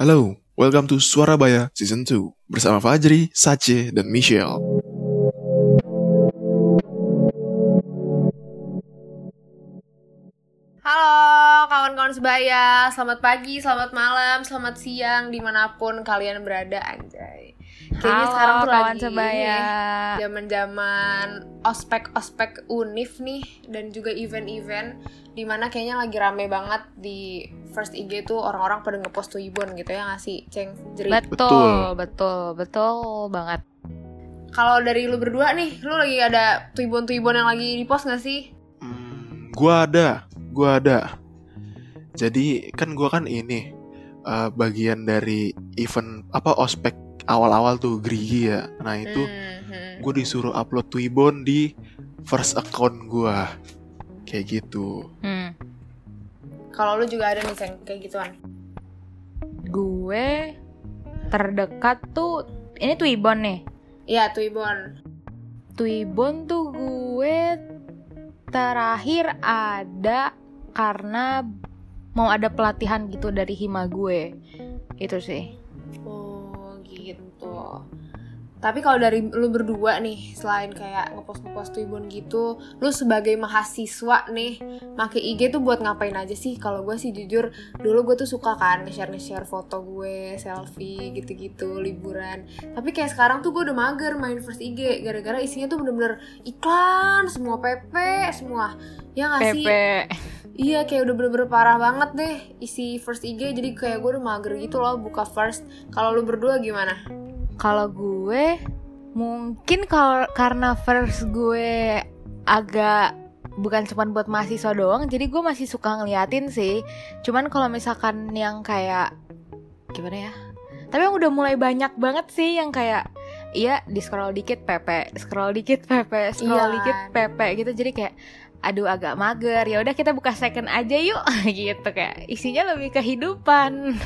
Halo, welcome to Suarabaya Season 2 bersama Fajri, Sace, dan Michelle. Halo kawan-kawan sebaya, selamat pagi, selamat malam, selamat siang di mana pun kalian berada anjay. Kayaknya Halo, sekarang tuh kawan lagi sebaya. zaman-zaman ospek-ospek unif nih dan juga event-event di mana kayaknya lagi rame banget di first IG tuh orang-orang pada ngepost Twibbon gitu ya nggak sih, Ceng? Jeri. Betul, betul, betul banget. Kalau dari lu berdua nih, lu lagi ada Twibbon-Twibbon yang lagi di post nggak sih? Hmm, gua ada, gua ada. Jadi kan gua kan ini eh, bagian dari event apa ospek awal-awal tuh Grigi ya. Nah itu Hmm, hmm. gue disuruh upload Twibbon di first account gua. Kayak gitu. Hmm. Kalau lu juga ada nih, Ceng, kayak gituan. Gue terdekat tuh ini Twibbon nih. Iya, Twibbon. Twibbon tuh gue terakhir ada karena mau ada pelatihan gitu dari hima gue. Itu sih. Gitu. Tapi kalau dari lu berdua nih, selain kayak ngepost-ngepost Twibbon gitu, lu sebagai mahasiswa nih, make IG tuh buat ngapain aja sih? Kalau gue sih jujur, dulu gue tuh suka kan nge-share nge-share foto gue, selfie gitu-gitu, liburan. Tapi kayak sekarang tuh gue udah mager main first IG, gara-gara isinya tuh bener-bener iklan, semua PP, semua. Ya nggak sih? Pepe. Iya kayak udah bener-bener parah banget deh isi first IG jadi kayak gue udah mager gitu loh buka first. Kalau lu berdua gimana? Kalau gue mungkin kalau karena first gue agak bukan cuma buat mahasiswa doang, jadi gue masih suka ngeliatin sih. Cuman kalau misalkan yang kayak gimana ya? Tapi yang udah mulai banyak banget sih yang kayak iya di scroll dikit PP, scroll dikit PP, scroll Iya. dikit PP gitu. Jadi kayak aduh agak mager. Ya udah kita buka second aja yuk gitu kayak isinya lebih kehidupan.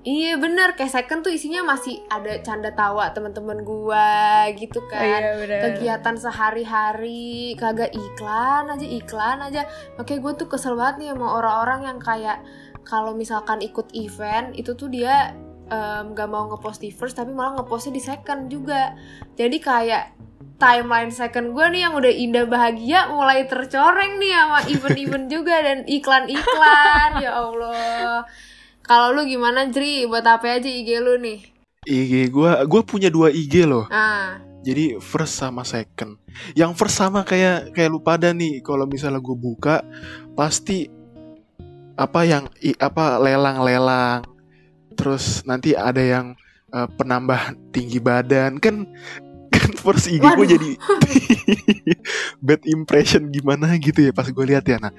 Iya bener kayak second tuh isinya masih ada canda tawa teman-teman gua gitu kan. Iya, bener. Kegiatan sehari-hari kagak iklan aja iklan aja. Makanya gue tuh kesel banget nih sama orang-orang yang kayak kalau misalkan ikut event itu tuh dia gak mau ngepost di first tapi malah ngepostnya di second juga. Jadi kayak timeline second gue nih yang udah indah bahagia mulai tercoreng nih sama event-event juga dan iklan-iklan ya Allah. Kalau lu gimana Jri? Buat apa aja IG lu nih? IG gua, gua punya dua IG loh. Ah, Jadi first sama second. Yang first sama kayak kayak lu pada nih. Kalau misalnya gue buka pasti apa yang i- apa lelang-lelang. Terus nanti ada yang eh, penambah tinggi badan kan kan first IG gue jadi bad impression gimana gitu ya pas gue lihat ya. Nah,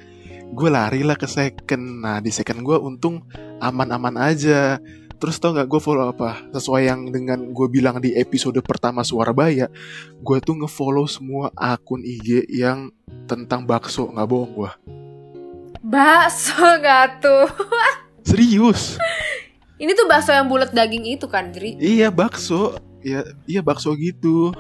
gue lari lah ke second. Nah, di second gue untung aman-aman aja. Terus tau gak gue follow apa? Sesuai yang dengan gue bilang di episode pertama Suarabaya, gue tuh ngefollow semua akun IG yang tentang bakso, nggak bohong gue. bakso gak tuh? Serius? Ini tuh bakso yang bulat daging itu kan, Jri? iya bakso, iya iya bakso gitu.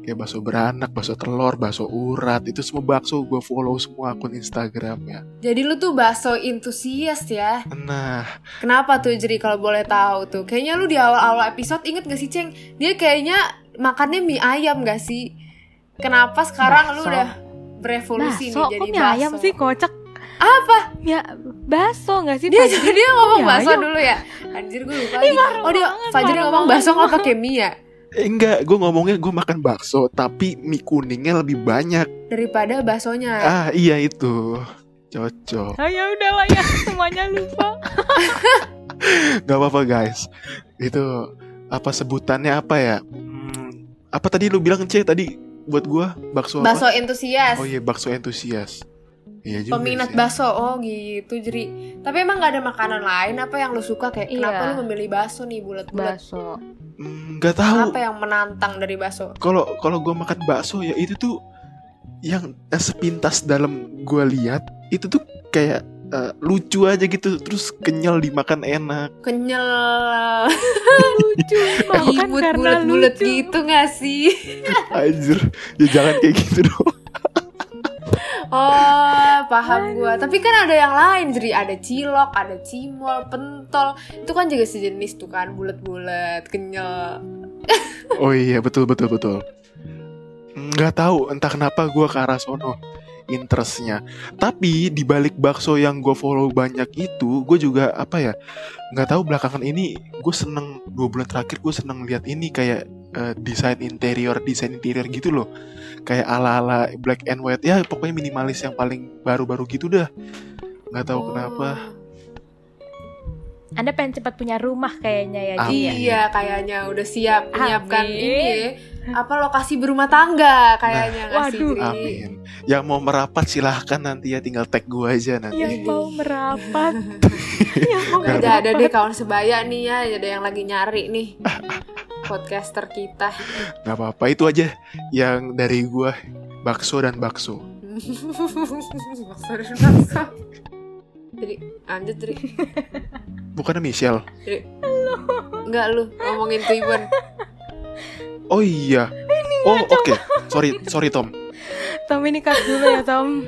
Kayak bakso beranak, bakso telur, bakso urat, itu semua bakso gue follow semua akun Instagramnya. Jadi lu tuh bakso entusias ya? Nah, Kenapa tuh Jri kalau boleh tahu tuh? Kayaknya lu di awal-awal episode inget gak sih, Ceng? Dia kayaknya makannya mie ayam gak sih? Kenapa sekarang lu Bakso. udah berevolusi Baso, nih jadi kok mie bakso? ayam sih kocak? Apa? Ya, baso nggak sih? Dia Fajri? dia ngomong bakso ayam? dulu ya? Anjir gue lupa lagi. marah Oh dia banget, Fajri marah ngomong bakso nggak pakai mie ya? eh, enggak, gue ngomongnya gue makan bakso, tapi mie kuningnya lebih banyak. Daripada baksonya. Ah iya itu, cocok. Oh ya udah lah ya, semuanya lupa. Gak apa-apa guys. Itu apa sebutannya apa ya? Hmm, apa tadi lu bilang C tadi buat gua bakso, Bakso apa? entusias. Oh iya bakso entusias. Iya juga Peminat sih. bakso, oh gitu Jeri. Tapi emang nggak ada makanan lain apa yang lu suka kayak kenapa Iya. lu memilih bakso nih bulat-bulat? Baso. Hmm, Nggak tahu. Apa yang menantang dari bakso? Kalau kalau gua makan bakso ya itu tuh yang eh, sepintas dalam gua lihat itu tuh kayak eh, lucu aja gitu terus kenyal dimakan enak. Kenyal, Lucu banget kan imut karena bulat-bulat lucu. gitu nggak sih? Anjir, ya jangan kayak gitu dong. Oh, paham gua. Tapi kan ada yang lain, jadi ada cilok, ada cimol, pentol. Itu kan juga sejenis tuh kan, bulat-bulat, kenyal. Oh iya betul betul betul. Nggak tahu entah kenapa gue ke arah sono interestnya. Tapi di balik bakso yang gue follow banyak itu, gue juga apa ya? Nggak tahu belakangan ini gue seneng dua bulan terakhir gue seneng lihat ini kayak eh, desain interior desain interior gitu loh. Kayak ala ala black and white ya pokoknya minimalis yang paling baru-baru gitu dah. Nggak tahu Oh. kenapa. Anda pengen cepat punya rumah kayaknya ya. Amin. ya? Iya, kayaknya udah siap menyiapkan Amin. ini ya. Apa lokasi berumah tangga kayaknya sih, waduh. Dri? Amin. Yang mau merapat silahkan nanti ya tinggal tag gue aja nanti. Yang mau merapat. yang mau Nggak ada, ada deh kawan sebaya nih ya, ada yang lagi nyari nih podcaster kita. Nggak apa-apa itu aja yang dari gue bakso dan bakso. Bakso dan bakso. Jadi, lanjut Dri. Bukannya Michelle? Enggak lu ngomongin Tuibon. Oh iya. Oh oke. Sorry sorry Tom. Tom ini cut dulu ya, Tom.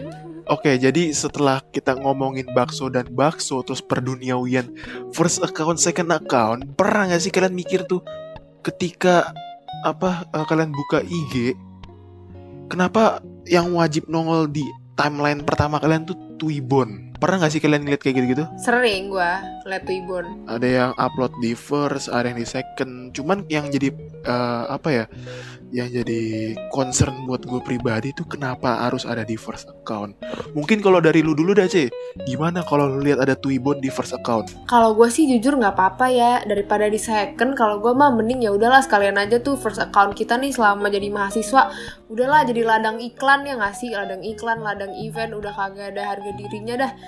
Oke jadi setelah kita ngomongin bakso dan bakso terus perduniawian first account second account pernah nggak sih kalian mikir tuh ketika apa eh, kalian buka IG kenapa yang wajib nongol di timeline pertama kalian tuh Twibbon pernah nggak sih kalian lihat kayak gitu-gitu Sering gua liat Tuibon. ada yang upload di first ada yang di second cuman yang jadi eh, apa ya yang jadi concern buat gue pribadi tuh kenapa harus ada di first account mungkin kalau dari lu dulu dah C gimana kalau lu lihat ada Twibbon di first account Kalau gue sih jujur nggak apa-apa ya daripada di second. Kalau gue mah mending ya udahlah sekalian aja tuh first account kita nih selama jadi mahasiswa. Udahlah jadi ladang iklan ya nggak sih ladang iklan, ladang event udah kagak ada harga dirinya dah.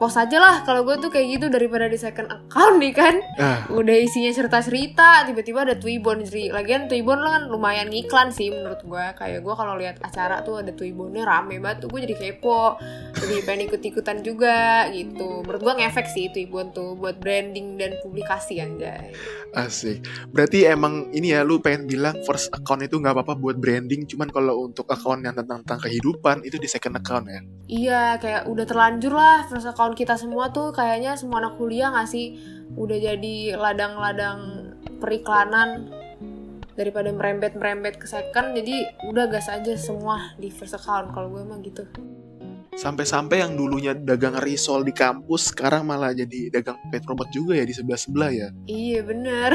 Post aja lah kalau gue tuh kayak gitu daripada di second account nih kan. ah Udah isinya cerita-cerita, tiba-tiba ada Twibbon jadi Lagian Twibbon lo kan lumayan ngiklan sih menurut gue. Kayak gue kalau lihat acara tuh ada Twibbonnya rame banget tuh gue jadi kepo. Jadi pengen ikut-ikutan juga gitu. Menurut gue ngefek sih Twibbon tuh buat branding dan publikasi anjay. asik berarti emang ini ya lu pengen bilang first account itu nggak apa-apa buat branding cuman kalau untuk account yang tentang, tentang kehidupan itu di second account ya Iya, kayak udah terlanjur lah first account kita semua tuh kayaknya semua anak kuliah nggak sih udah jadi ladang-ladang periklanan daripada merembet-merembet ke second jadi udah gas aja semua di first account kalau gue emang gitu. sampai-sampai yang dulunya dagang risol di kampus sekarang malah jadi dagang pet robot juga ya di sebelah-sebelah ya Iya bener.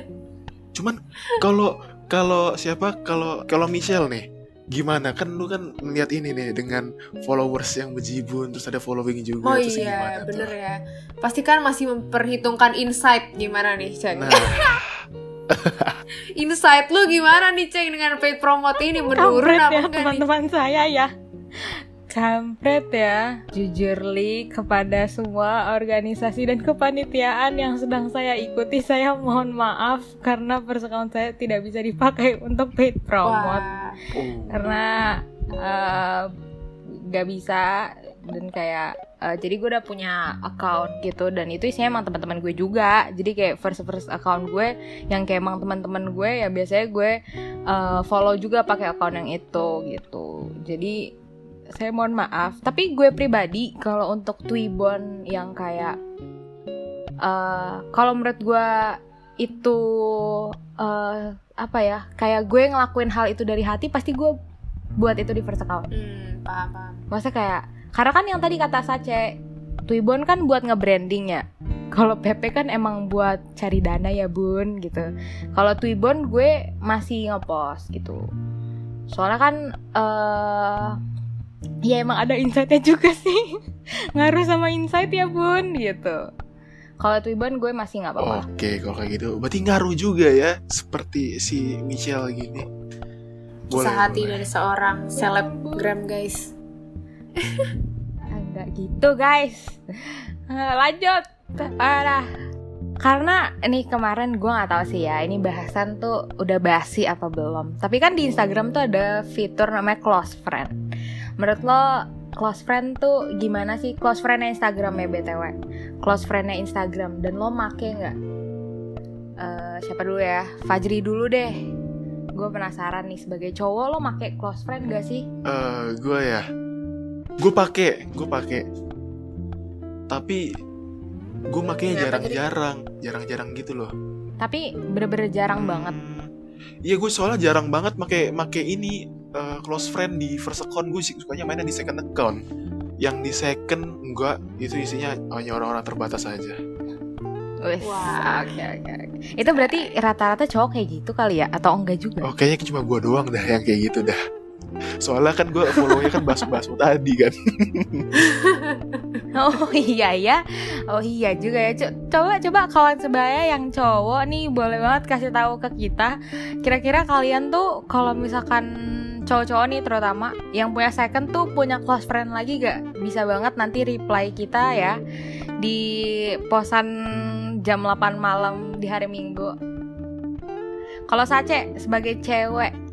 Cuman kalau kalau siapa kalau kalau Michelle nih gimana kan lu kan melihat ini nih dengan followers yang bejibun terus ada following juga Oh terus iya gimana tuh? bener ya. Pasti kan masih memperhitungkan insight gimana nih Ceng. Nah, Insight lu gimana nih Ceng dengan paid promote ini menurun Kampret apa ya enggak nih? teman-teman saya ya. Kampret ya, jujurly kepada semua organisasi dan kepanitiaan yang sedang saya ikuti, saya mohon maaf karena account saya tidak bisa dipakai untuk paid promote. Wah. karena eh, nggak bisa dan kayak eh, jadi gue udah punya account gitu dan itu isinya emang teman-teman gue juga. Jadi kayak first first account gue yang kayak emang teman-teman gue ya biasanya gue eh, follow juga pakai account yang itu gitu. Jadi saya mohon maaf. Tapi gue pribadi kalau untuk Twibbon yang kayak eh kalau menurut gue itu eh apa ya kayak gue ngelakuin hal itu dari hati pasti gue buat itu di first account. Hmm, paham paham. Maksudnya kayak karena kan yang tadi kata Sace Twibbon kan buat nge-branding ya. Kalau PP kan emang buat cari dana ya bun gitu. Kalau Twibbon gue masih ngepost gitu. Soalnya kan eh ya emang ada insightnya juga sih. Ngaruh sama insight ya bun gitu. Kalau Twibbon gue masih nggak apa-apa. Oke, kalau kayak gitu. Berarti ngaruh juga ya seperti si Michelle gini. Kisah hati dari seorang selebgram guys. Enggak gitu guys. Eh, Lanjut. Parah. Karena ini kemarin gue nggak tahu sih ya ini bahasan tuh udah basi apa belum. Tapi kan di Instagram tuh ada fitur namanya close friend menurut lo close friend tuh gimana sih? Close friendnya Instagram ya btw close friendnya Instagram. Dan lo make nggak? Eh, siapa dulu ya? Fajri dulu deh. Gue penasaran nih sebagai cowok lo make close friend gak sih? Eh, gue ya. Gue pakai gue pakai tapi gue jadi? jarang-jarang jarang-jarang gitu loh. Tapi bener-bener jarang banget. Hmm, iya gue soalnya jarang banget make make ini eh, close friend di first account gue sih sukanya mainnya di second account yang di second enggak itu isinya hanya orang-orang terbatas aja Wah. oke oke oke. Itu berarti rata-rata cowok kayak gitu kali ya atau enggak juga? oh kayaknya cuma gue doang dah yang kayak gitu dah soalnya kan gue follownya kan basu-basu tadi kan Oh iya ya. Oh iya juga ya. Co- Coba coba kawan sebaya yang cowok nih boleh banget kasih tahu ke kita. Kira-kira kalian tuh kalau misalkan cowok-cowok nih terutama yang punya second tuh punya close friend lagi gak? Bisa banget nanti reply kita ya di posan jam 8 malam di hari Minggu. Kalau Sace sebagai cewek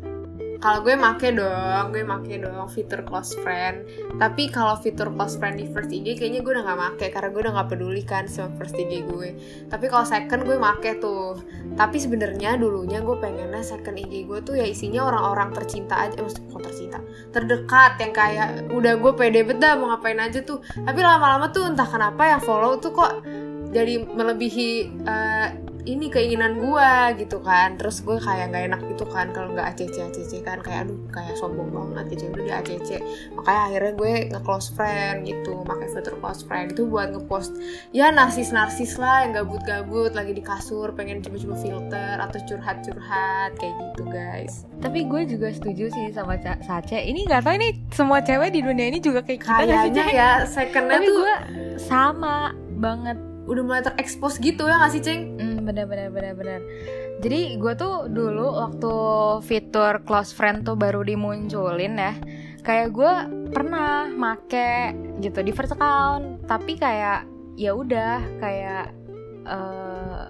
Kalau gue make dong, gue make dong fitur close friend. Tapi kalau fitur close friend di first IG kayaknya gue udah gak make karena gue udah gak peduli kan sama first IG gue. Tapi kalau second gue make tuh. Tapi sebenarnya dulunya gue pengennya second IG gue tuh ya isinya orang-orang tercinta aja, eh, maksudnya kok tercinta, terdekat yang kayak udah gue pede bet dah mau ngapain aja tuh. Tapi lama-lama tuh entah kenapa yang follow tuh kok jadi melebihi eh, ini keinginan gue gitu kan. Terus gue kayak nggak enak gitu kan kalau nggak ACC ACC kan. Kayak aduh kayak sombong banget gitu udah di ACC makanya akhirnya gue nge close friend gitu pakai fitur close friend. Itu buat ngepost ya narsis narsis lah yang gabut gabut lagi di kasur pengen coba-coba filter atau curhat curhat kayak gitu guys. Tapi gue juga setuju sih sama Ca- Sace Ini gak tau ini semua cewek di dunia ini juga kayak kita kayaknya ya secondnya Tapi tuh gue sama banget. Udah mulai terekspos gitu ya nggak sih ceng? Hmm, bener bener bener bener. Jadi gue tuh dulu waktu fitur close friend tuh baru dimunculin ya, kayak gue pernah make gitu di first account, tapi kayak ya udah kayak eh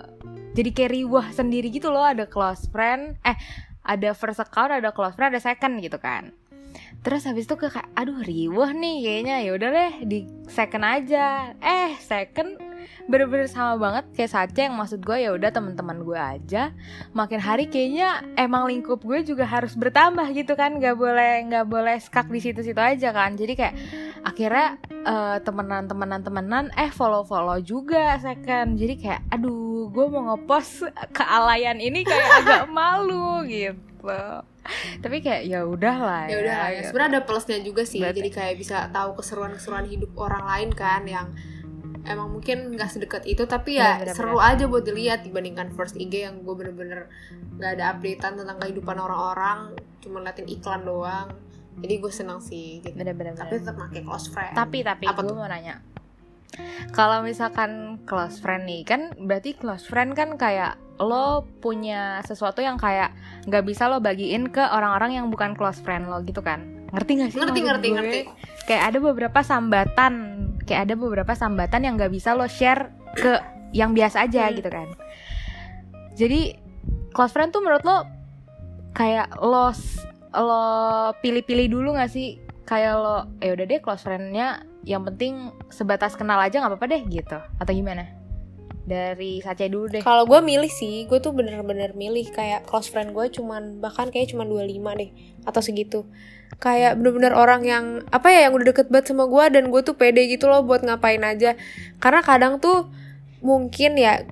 jadi kayak riwah sendiri gitu loh ada close friend, eh ada first account, ada close friend, ada second gitu kan. Terus habis itu kayak aduh riwah nih kayaknya ya udah deh di second aja. Eh second bener-bener sama banget. Kayak Sace yang maksud gue ya udah teman-teman gue aja. Makin hari kayaknya emang lingkup gue juga harus bertambah gitu kan. Nggak boleh nggak boleh skak di situ-situ aja kan. Jadi kayak akhirnya eh, temenan temenan temenan eh follow follow juga second. Jadi kayak aduh gue mau ngepost kealayan ini kayak agak malu gitu. Tapi kayak ya udah lah ya udah lah ya. gitu. sebenarnya ada plusnya juga sih. Berarti- jadi kayak bisa tahu keseruan-keseruan hidup orang lain kan yang emang mungkin nggak sedekat itu tapi ya Bener-bener. seru aja buat dilihat dibandingkan first IG yang gue bener-bener nggak ada updatean tentang kehidupan orang-orang cuma liatin iklan doang jadi gue seneng sih gitu. bener-bener tapi tetap pakai close friend Tapi tapi Apa gue tuh? mau nanya. Kalau misalkan close friend nih kan berarti close friend kan kayak lo punya sesuatu yang kayak nggak bisa lo bagiin ke orang-orang yang bukan close friend lo gitu kan? Ngerti gak sih? ngerti ngerti gue? ngerti Kayak ada beberapa sambatan, kayak ada beberapa sambatan yang nggak bisa lo share ke yang biasa aja Hmm. gitu kan. Jadi close friend tuh menurut lo kayak lo lo pilih-pilih dulu gak sih kayak lo ya udah deh close friendnya yang penting sebatas kenal aja nggak apa-apa deh gitu atau gimana dari Sace dulu deh Kalau gue milih sih, gue tuh bener-bener milih kayak close friend gue cuman bahkan kayak cuman 25 deh atau segitu. Kayak bener-bener orang yang apa ya yang udah deket banget sama gue dan gue tuh pede gitu loh buat ngapain aja. Karena kadang tuh mungkin ya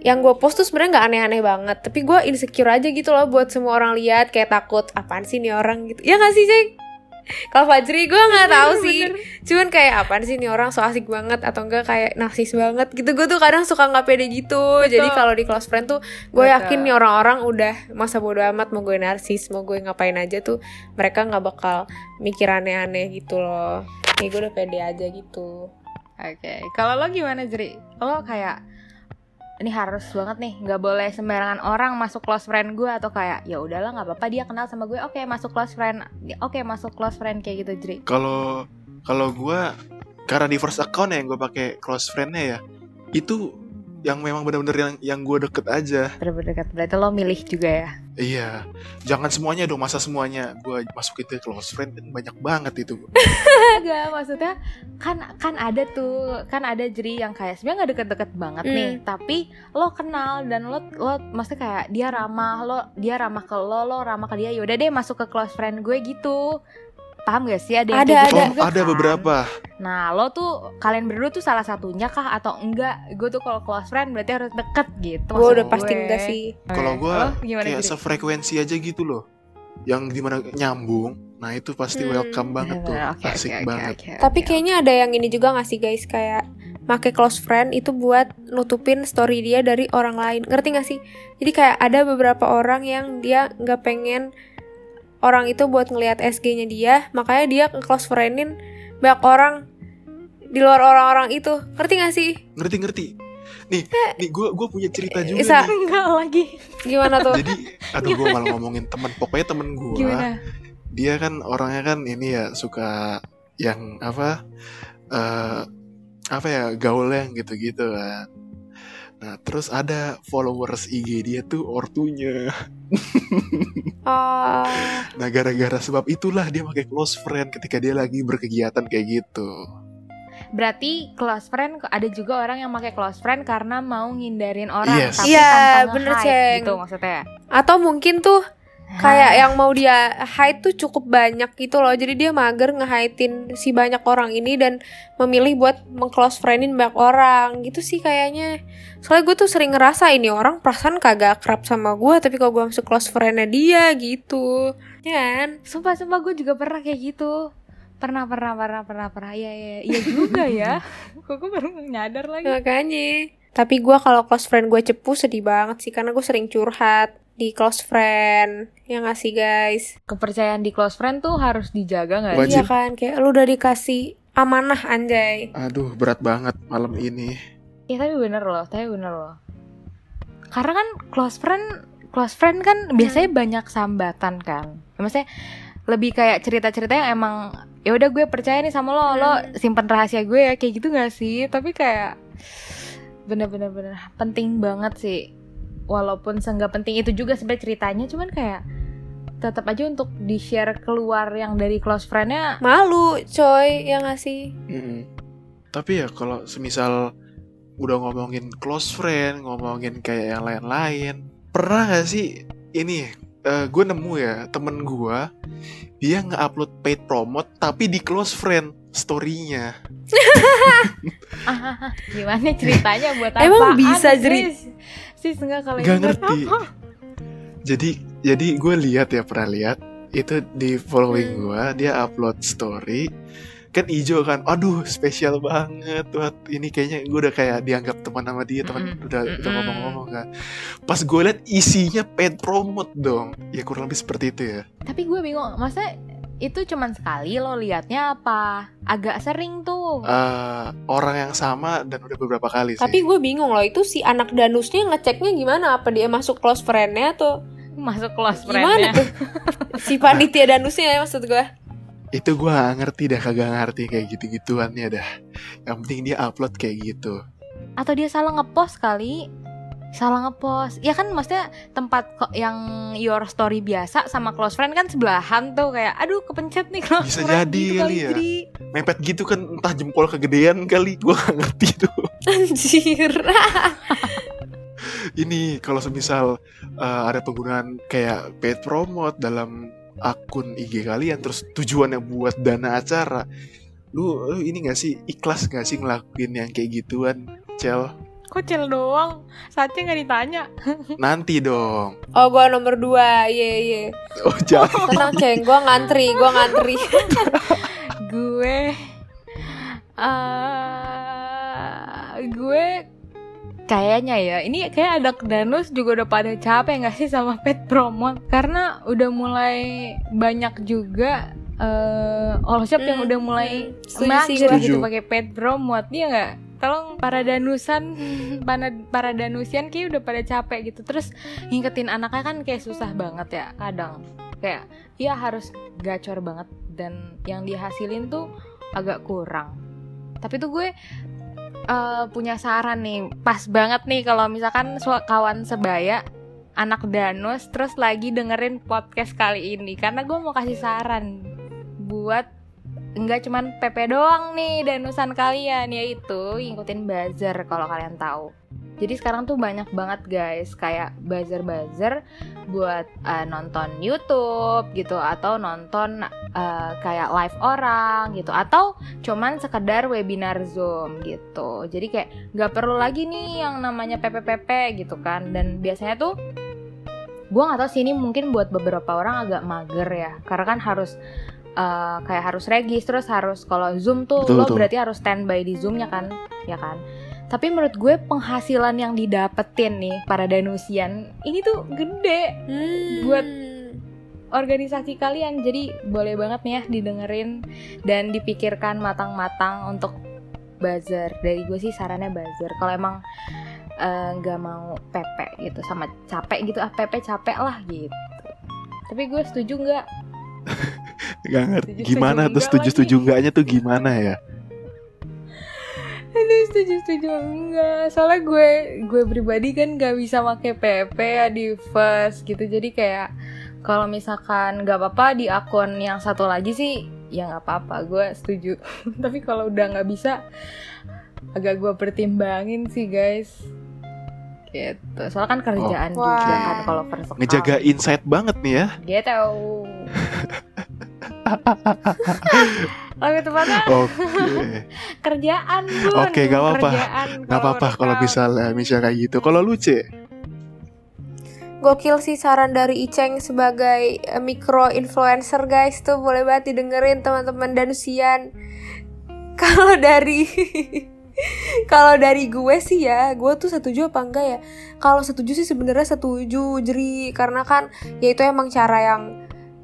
yang gue post tuh sebenarnya nggak aneh-aneh banget, tapi gue insecure aja gitu loh buat semua orang lihat kayak takut apaan sih nih orang gitu. Ya gak sih, Ceng? Kalau Fajri gue nggak tahu sih. Cuman kayak apaan sih nih orang so asik banget atau enggak kayak narsis banget gitu. Gue tuh kadang suka nggak pede gitu. Jadi kalau di close friend tuh gue Betul. yakin nih orang-orang udah masa bodo amat mau gue narsis, mau gue ngapain aja tuh mereka nggak bakal mikir aneh-aneh gitu loh. Ya gue udah pede aja gitu. oke kalau lo gimana Jeri lo kayak ini harus banget nih nggak boleh sembarangan orang masuk close friend gue atau kayak ya udahlah nggak apa-apa dia kenal sama gue. Oke masuk close friend oke masuk close friend kayak gitu Jeri kalau kalau gue karena di first account ya yang gue pakai close friendnya ya itu yang memang benar-benar yang yang gue deket aja. Berdekat berarti lo milih juga ya? Iya. Jangan semuanya dong masa semuanya. Gue masukin ke close friend kan banyak banget itu. Enggak, maksudnya kan kan ada tuh kan ada jeri yang kayak sebenarnya nggak deket-deket banget Hmm. nih, tapi lo kenal dan lo lo maksudnya kayak dia ramah lo dia ramah ke lo lo ramah ke dia yaudah deh masuk ke close friend gue gitu. Paham gak sih ada yang Ada, gitu Oh, juga ada kan? beberapa. Nah lo tuh kalian berdua tuh salah satunya kah atau enggak? Gue tuh kalau close friend berarti harus deket gitu. gue udah pasti gue. enggak sih Kalau Lo gimana Kayak Giri? sefrekuensi aja gitu loh. Yang di mana nyambung. Nah itu pasti Hmm, welcome banget tuh. Oke, Asik oke, banget. oke, Tapi oke. kayaknya ada yang ini juga gak sih guys kayak make close friend itu buat nutupin story dia dari orang lain. Ngerti gak sih? Jadi kayak ada beberapa orang yang dia nggak pengen orang itu buat ngelihat SG-nya dia, makanya dia close friendin banyak orang di luar orang-orang itu. Ngerti gak sih? Ngerti ngerti. Nih, nih gue gue punya cerita juga Isa. nih. enggak lagi. Gimana tuh? Jadi, aduh gue malah ngomongin teman. Pokoknya temen gue, Gimana? dia kan orangnya kan ini ya suka yang apa, eh apa ya gaulnya yang gitu-gitu kan. Nah terus ada followers IG dia tuh ortunya. Oh, Nah gara-gara sebab itulah dia pakai close friend ketika dia lagi berkegiatan kayak gitu. Berarti close friend ada juga orang yang pakai close friend karena mau ngindarin orang Yes. tapi Iya, tanpa bener, nge-hide Ceng. gitu maksudnya. atau mungkin tuh kayak yang mau dia hide tuh cukup banyak gitu loh. Jadi dia mager nge-hide-in si banyak orang ini dan memilih buat meng-close friendin banyak orang. Gitu sih kayaknya. Soalnya gue tuh sering ngerasa ini orang perasaan kagak akrab sama gue tapi kalau gue masuk close friendnya dia gitu. Ya kan? Sumpah sumpah gue juga pernah kayak gitu. Pernah pernah pernah pernah pernah. Iya iya iya juga ya. Kok gue baru nyadar lagi. makanya. Tapi gue kalau close friend gue cepu sedih banget sih. Karena gue sering curhat di close friend ya nggak sih guys Kepercayaan di close friend tuh harus dijaga nggak? iya kan kayak lu udah dikasih amanah anjay Aduh berat banget malam ini. Ya tapi bener loh, tapi bener loh. Karena kan close friend, close friend kan biasanya banyak sambatan kan. Ya, Maksudnya lebih kayak cerita-cerita yang emang ya udah gue percaya nih sama lo, lo Hmm. simpen rahasia gue ya kayak gitu gak sih? Tapi kayak bener-bener bener penting banget sih. Walaupun seenggak penting itu juga sebenarnya ceritanya, cuman kayak tetap aja untuk di share keluar yang dari close friendnya malu coy ya nggak sih Mm-mm. Tapi ya kalau semisal udah ngomongin close friend, ngomongin kayak yang lain-lain, pernah gak sih ini eh, gue nemu ya temen gue dia nge-upload paid promote tapi di close friend story-nya. ah, gimana ceritanya buat apa? Emang bisa, Jeri? Sis enggak kalau Gak ini buat ngerti. apa? Jadi jadi gue lihat ya pernah lihat itu di following Hmm. gue dia upload story kan ijo kan aduh spesial banget buat ini kayaknya gue udah kayak dianggap teman sama dia teman Mm-mm. udah udah Mm-mm. ngomong-ngomong kan pas gue liat isinya paid promote dong ya kurang lebih seperti itu ya Tapi gue bingung, masa itu cuman sekali lo liatnya apa? Agak sering tuh. Eh, orang yang sama dan udah beberapa kali sih tapi gue bingung loh itu si anak danusnya ngeceknya gimana apa dia masuk close friendnya atau Masuk close gimana friend-nya. tuh si panitia danusnya ya maksud gue itu gue gak ngerti dah kagak ngerti kayak gitu-gituannya dah yang penting dia upload kayak gitu Atau dia salah ngepost kali? Salah ngepost. Ya kan maksudnya tempat kok yang your story biasa sama close friend kan sebelahan tuh kayak aduh kepencet nih close Bisa friend jadi gitu kali ya. Jri. mepet gitu kan entah jempol kegedean kali gue gak ngerti tuh anjir ini kalau semisal uh, ada penggunaan kayak paid promote dalam akun IG kalian terus tujuannya buat dana acara lu, lu ini gak sih ikhlas gak sih ngelakuin yang kayak gituan cel Kok cel doang? Saatnya nggak ditanya. nanti dong. Oh gue nomor dua. Iya iya. Oh jangan. Tenang ceng. Gue ngantri gue ngantri. Gue eh gue kayaknya ya ini kayak ada danus juga udah pada capek nggak sih sama pet promote karena udah mulai banyak juga eh all shop yang Hmm, udah mulai hmm. Mager gue. gitu pakai pet promote dia nggak tolong para danusan para para danusian kayak udah pada capek gitu. Terus ngikutin anaknya kan kayak susah banget ya kadang. Kayak ya harus gacor banget dan yang dihasilin tuh agak kurang. Tapi tuh gue eh, punya saran nih pas banget nih kalau misalkan kawan sebaya anak danus terus lagi dengerin podcast kali ini. Karena gue mau kasih saran buat enggak cuman PP doang nih danusan kalian yaitu ngikutin buzzer kalau kalian tahu Jadi sekarang tuh banyak banget guys kayak buzzer-buzzer buat uh, nonton YouTube gitu atau nonton uh, kayak live orang gitu atau cuman sekedar webinar Zoom gitu. Jadi kayak nggak perlu lagi nih yang namanya PPPP gitu kan. Dan biasanya tuh gue nggak tahu sih ini mungkin buat beberapa orang agak mager ya karena kan harus uh, kayak harus regis terus harus kalau zoom tuh Betul, lo betul. berarti harus standby di zoomnya kan? Ya kan? Tapi menurut gue penghasilan yang didapetin nih para danusian ini tuh gede Hmm. Buat organisasi kalian. Jadi boleh banget nih ya didengerin dan dipikirkan matang-matang untuk buzzer. Dari gue sih sarannya buzzer. Kalau emang eh, nggak mau PP gitu sama capek gitu. Ah PP capek lah gitu. Tapi gue setuju nggak Gak ngerti Setuju, gimana setuju tuh enggak setuju lagi. setuju enggaknya tuh gimana ya? Aduh setuju setuju enggak Soalnya gue gue pribadi kan gak bisa pakai PP ya di first gitu Jadi kayak kalau misalkan gak apa-apa di akun yang satu lagi sih ya nggak apa-apa gue setuju Tapi kalau udah nggak bisa agak gue pertimbangin sih guys gitu soalnya kan kerjaan Oh. juga kan kalau first account. Ngejaga insight banget nih ya. gitu lebih tepatnya Oke. kerjaan bun Oke, gak apa-apa. Gak apa-apa kalau misalnya misalnya kayak gitu. Kalau lu C, Gokil sih saran dari Iceng sebagai eh, micro influencer guys tuh boleh banget didengerin teman-teman danusian. Kalau dari kalau dari gue sih ya, gue tuh setuju apa enggak ya? Kalau setuju sih sebenarnya setuju, Jeri, karena kan ya itu emang cara yang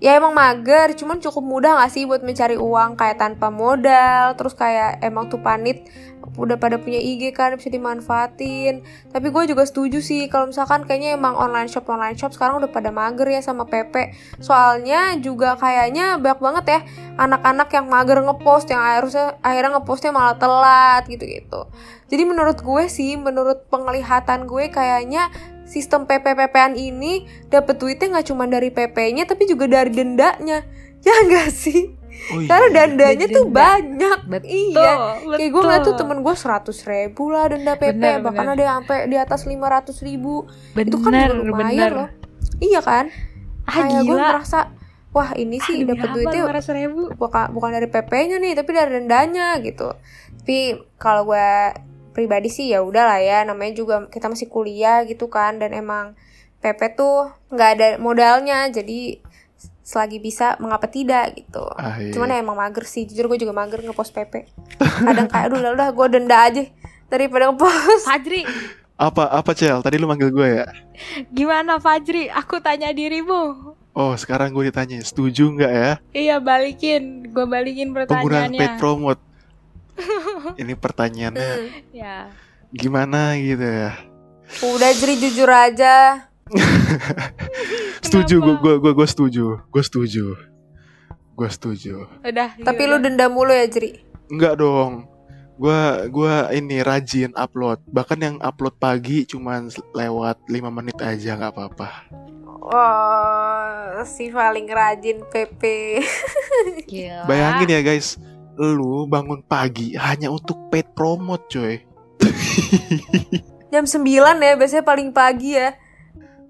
ya emang mager, cuman cukup mudah gak sih buat mencari uang? Kayak tanpa modal, terus kayak emang tuh panit udah pada punya IG kan bisa dimanfaatin. Tapi gue juga setuju sih kalau misalkan kayaknya emang online shop online shop sekarang udah pada mager ya sama PP soalnya juga kayaknya banyak banget ya anak-anak yang mager ngepost yang akhirnya akhirnya ngepostnya malah telat gitu-gitu. Jadi menurut gue sih menurut penglihatan gue kayaknya sistem PPPPan ini dapet duitnya nggak cuma dari PP-nya tapi juga dari dendanya ya enggak sih oh iya. karena dandanya tuh Denda. banyak betul iya Kayak gue ngeliat tuh betul. temen gue 100 ribu lah denda PP Bener, Bahkan bener. ada yang sampai di atas 500 ribu bener, Itu kan juga lumayan bener. loh Iya kan ah Kayak gue merasa Wah ini sih Demi dapet duitnya 500 ribu bukan, bukan dari PP-nya nih Tapi dari dendanya gitu Tapi kalau gue pribadi sih ya udah lah ya Namanya juga kita masih kuliah gitu kan Dan emang PP tuh nggak ada modalnya Jadi selagi bisa mengapa tidak gitu. Ah, iya. Cuman ya emang mager sih, jujur gue juga mager ngepost PP Kadang kayak, aduh udah, udah gue denda aja Daripada ngepost. Fajri. Apa apa Cel? Tadi lu manggil gue ya? gimana Fajri? Aku tanya dirimu. Oh sekarang gue ditanya setuju nggak ya? Iya balikin. Gue balikin penggunaan pertanyaannya. paid promote? Ini pertanyaannya Hmm. ya gimana gitu ya? Udah jeri jujur aja Setuju, gue gue gue gue setuju, gue setuju, gue setuju. udah Tapi ya lu udah. denda mulu ya Jeri Enggak dong. Gua gua ini rajin upload. Bahkan yang upload pagi cuman lewat 5 menit aja nggak apa-apa. Wah, si paling rajin PP Gila. Bayangin ya guys, lu bangun pagi hanya untuk paid promote coy. Jam 9 ya, biasanya paling pagi ya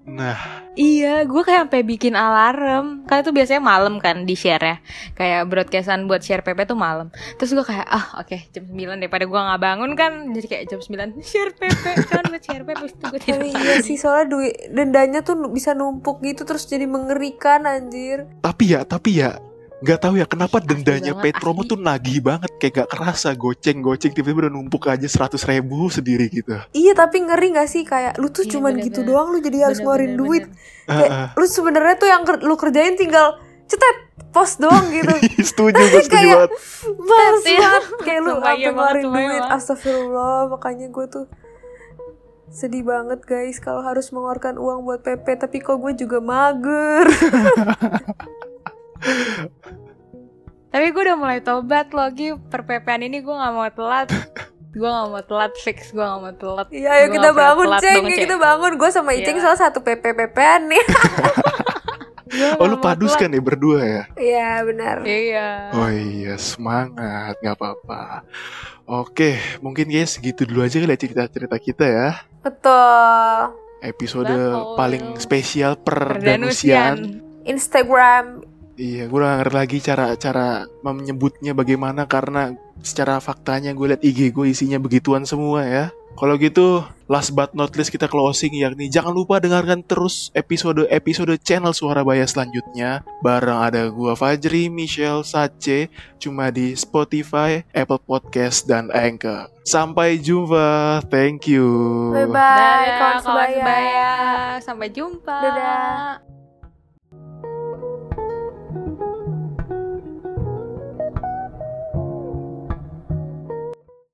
Nah, Iya, gue kayak sampai bikin alarm. Kan itu biasanya malam kan di share ya. Kayak broadcastan buat share PP tuh malam. Terus gue kayak, ah oke jam 9 daripada gue nggak bangun kan. Jadi kayak jam 9 share PP kan buat share PP. Terus gue tidur Tapi iya sih, soalnya duit dendanya tuh bisa numpuk gitu Terus jadi mengerikan anjir tapi ya, tapi ya nggak tahu ya kenapa dendanya banget, paid promo asli. tuh nagih banget kayak gak kerasa goceng goceng tiba-tiba udah numpuk aja 100 ribu sendiri gitu. Iya tapi ngeri gak sih kayak lu tuh Iya, cuman bener-bener. gitu doang lu jadi harus ngeluarin duit Kayak, Heeh. lu sebenarnya tuh yang ker- lu kerjain tinggal cetet post doang gitu setuju, gue setuju Kayak- banget. Males Iya. banget kayak lu apa ngeluarin duit banget. astagfirullah makanya gue tuh sedih banget guys kalau harus mengeluarkan uang buat PP tapi kok gue juga mager Tapi gue udah mulai tobat loh Gi Per PP-an ini gue gak mau telat Gue gak mau telat fix Gue gak mau telat Iya ayo kita bangun ceng dong, kita bangun gue sama Iceng Iya. salah satu PP PPan nih Gua Oh lu padus kan ya berdua ya? Iya benar. Iya. Oh iya semangat nggak apa-apa. Oke mungkin guys gitu dulu aja kali ya cerita-cerita kita ya. Betul. Episode Betul. paling spesial perdanusian. Perdanusian. Instagram. Iya gue ngerti lagi cara-cara menyebutnya bagaimana karena secara faktanya gue liat IG gue isinya begituan semua ya. Kalau gitu, last but not least kita closing yakni jangan lupa dengarkan terus episode-episode channel Suara Baya selanjutnya. Bareng ada gua Fajri, Michelle, Sace, cuma di Spotify, Apple Podcast, dan Anchor. Sampai jumpa, thank you. Bye bye Dadah, kawan kawan sebaya. sebaya. Sampai jumpa. Dadah.